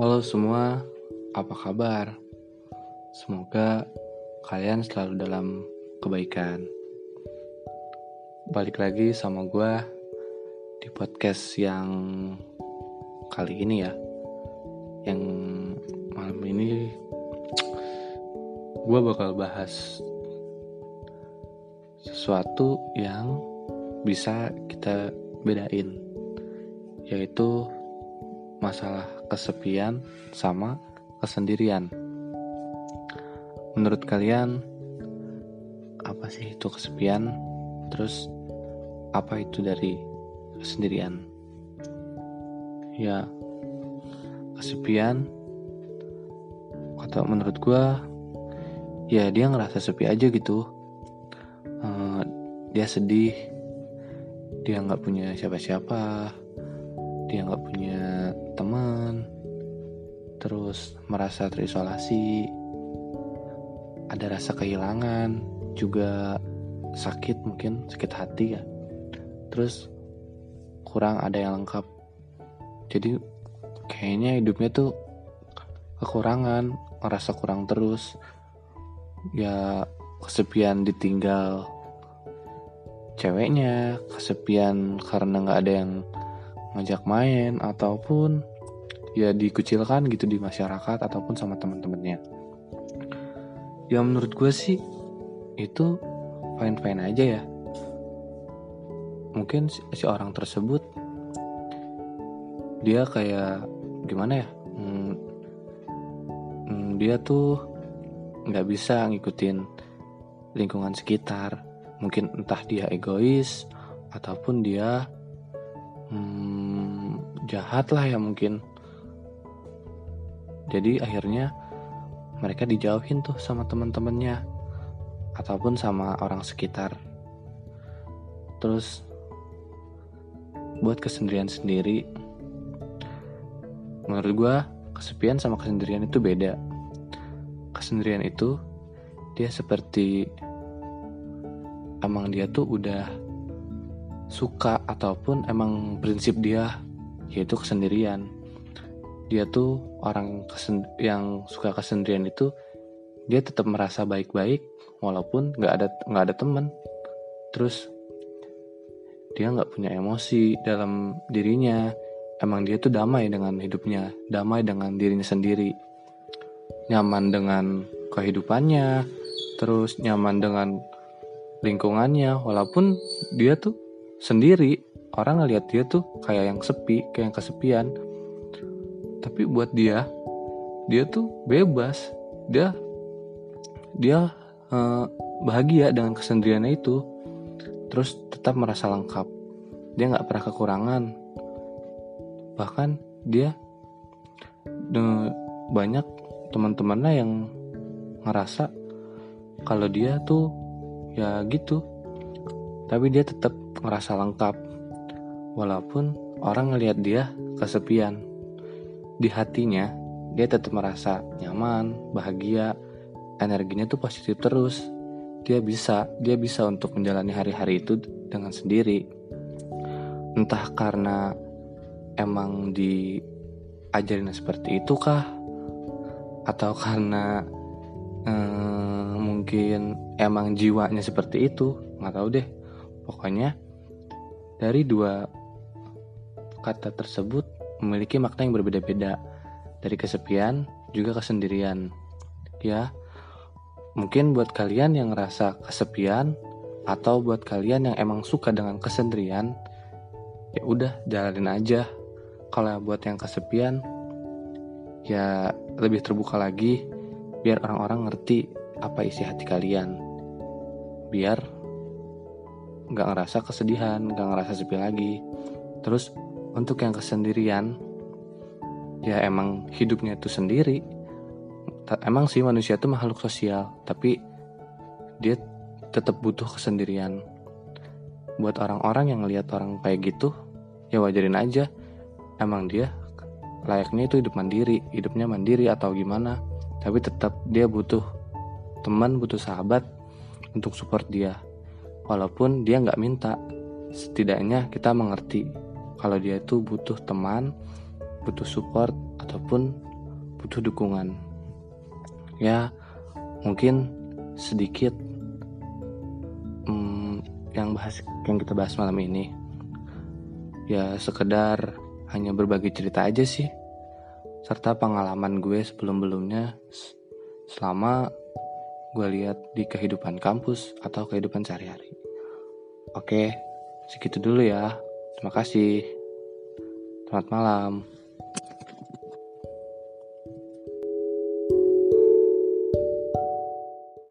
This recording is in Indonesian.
Halo semua, apa kabar? Semoga kalian selalu dalam kebaikan. Balik lagi sama gue di podcast yang kali ini ya, yang malam ini gue bakal bahas sesuatu yang bisa kita bedain, yaitu masalah kesepian sama kesendirian. Menurut kalian, apa sih itu kesepian? Terus, apa itu dari kesendirian? Ya, kesepian, atau menurut gue, ya dia ngerasa sepi aja gitu. Uh, dia sedih, dia nggak punya siapa-siapa, dia nggak punya teman terus merasa terisolasi ada rasa kehilangan juga sakit mungkin sakit hati ya. Terus kurang ada yang lengkap. Jadi kayaknya hidupnya tuh kekurangan merasa kurang terus ya kesepian ditinggal ceweknya kesepian karena nggak ada yang ngajak main ataupun ya dikucilkan gitu di masyarakat ataupun sama teman-temannya. Ya menurut gue sih itu fine fine aja ya. Mungkin si orang tersebut dia kayak gimana ya? Hmm, hmm, dia tuh nggak bisa ngikutin lingkungan sekitar. Mungkin entah dia egois ataupun dia hmm, jahat lah ya mungkin. Jadi akhirnya mereka dijauhin tuh sama teman-temannya ataupun sama orang sekitar. Terus buat kesendirian sendiri menurut gue kesepian sama kesendirian itu beda. Kesendirian itu dia seperti emang dia tuh udah suka ataupun emang prinsip dia yaitu kesendirian. Dia tuh orang yang suka kesendirian itu dia tetap merasa baik-baik walaupun nggak ada nggak ada teman. Terus dia nggak punya emosi dalam dirinya. Emang dia tuh damai dengan hidupnya damai dengan dirinya sendiri. Nyaman dengan kehidupannya terus nyaman dengan lingkungannya walaupun dia tuh sendiri. Orang ngelihat dia tuh kayak yang sepi kayak yang kesepian. Tapi buat dia dia tuh bebas. Dia dia uh, bahagia dengan kesendiriannya itu. Terus tetap merasa lengkap. Dia nggak pernah kekurangan. Bahkan dia banyak teman-temannya yang ngerasa kalau dia tuh ya gitu. Tapi dia tetap ngerasa lengkap. Walaupun orang ngelihat dia kesepian di hatinya dia tetap merasa nyaman bahagia energinya tuh positif terus. Dia bisa dia bisa untuk menjalani hari-hari itu dengan sendiri. Entah karena emang diajarin seperti itu kah atau karena hmm, mungkin emang jiwanya seperti itu nggak tahu deh. Pokoknya, dari dua kata tersebut memiliki makna yang berbeda-beda. Dari kesepian juga kesendirian. Ya, mungkin buat kalian yang ngerasa kesepian atau buat kalian yang emang suka dengan kesendirian, ya udah jalanin aja. Kalau buat yang kesepian, ya lebih terbuka lagi biar orang-orang ngerti apa isi hati kalian. Biar nggak ngerasa kesedihan nggak ngerasa sepi lagi. Terus untuk yang kesendirian ya emang hidupnya itu sendiri. Emang sih manusia itu makhluk sosial tapi dia tetap butuh kesendirian. Buat orang-orang yang ngelihat orang kayak gitu ya wajarin aja. Emang dia layaknya itu hidup mandiri hidupnya mandiri atau gimana. Tapi tetap dia butuh teman butuh sahabat untuk support dia walaupun dia nggak minta setidaknya kita mengerti kalau dia itu butuh teman butuh support ataupun butuh dukungan. Ya, mungkin sedikit hmm, yang bahas yang kita bahas malam ini. Ya, sekedar hanya berbagi cerita aja sih. Serta pengalaman gue sebelum-belumnya selama gue lihat di kehidupan kampus atau kehidupan sehari-hari. Oke, segitu dulu ya. Terima kasih. Selamat malam.